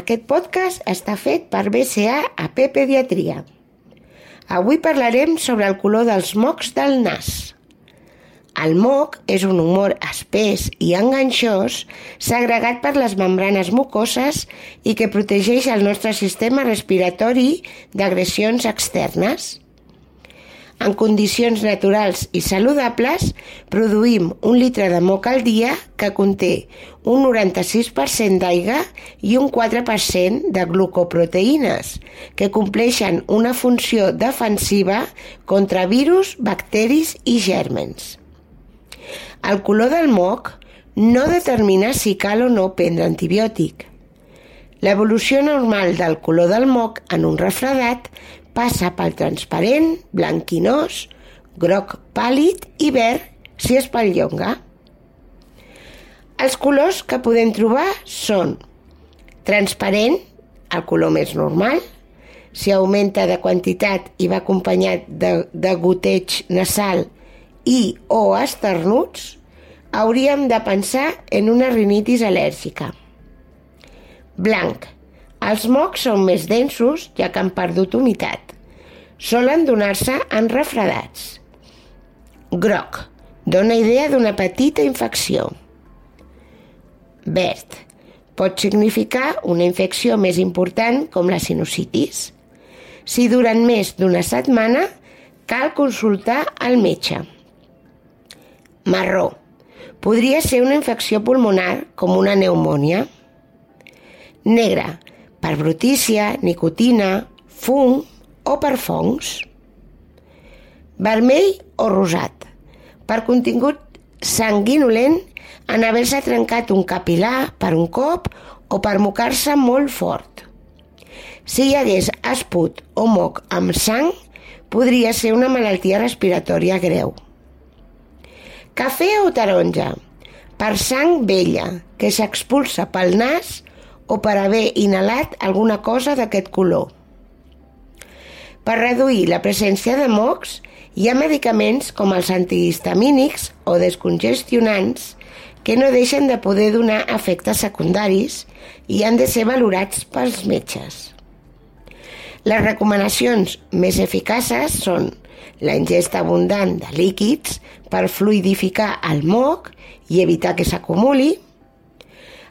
Aquest podcast està fet per BCA AP Pediatria. Avui parlarem sobre el color dels mocs del nas. El moc és un humor espès i enganxós segregat per les membranes mucoses i que protegeix el nostre sistema respiratori d'agressions externes. En condicions naturals i saludables, produïm un litre de moc al dia que conté un 96% d'aigua i un 4% de glucoproteïnes, que compleixen una funció defensiva contra virus, bacteris i gèrmens. El color del moc no determina si cal o no prendre antibiòtic. L'evolució normal del color del moc en un refredat passa pel transparent, blanquinós, groc pàl·lid i verd si es perllonga. Els colors que podem trobar són transparent, el color més normal, si augmenta de quantitat i va acompanyat de, de goteig nasal i o esternuts, hauríem de pensar en una rinitis al·lèrgica. Blanc, els mocs són més densos, ja que han perdut humitat. Solen donar-se en refredats. Groc. Dóna idea d'una petita infecció. Verd. Pot significar una infecció més important com la sinusitis. Si durant més d'una setmana, cal consultar el metge. Marró. Podria ser una infecció pulmonar com una pneumònia. Negre per brutícia, nicotina, fum o per fongs. Vermell o rosat, per contingut sanguinolent en haver-se trencat un capilar per un cop o per mocar-se molt fort. Si hi hagués esput o moc amb sang, podria ser una malaltia respiratòria greu. Cafè o taronja, per sang vella, que s'expulsa pel nas o per haver inhalat alguna cosa d'aquest color. Per reduir la presència de mocs, hi ha medicaments com els antihistamínics o descongestionants que no deixen de poder donar efectes secundaris i han de ser valorats pels metges. Les recomanacions més eficaces són la ingesta abundant de líquids per fluidificar el moc i evitar que s'acumuli,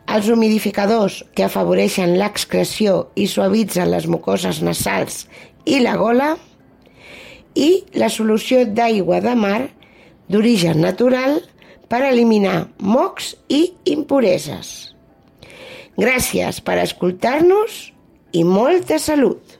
els humidificadors que afavoreixen l'excreció i suavitzen les mucoses nasals i la gola i la solució d'aigua de mar d'origen natural per eliminar mocs i impureses. Gràcies per escoltar-nos i molta salut!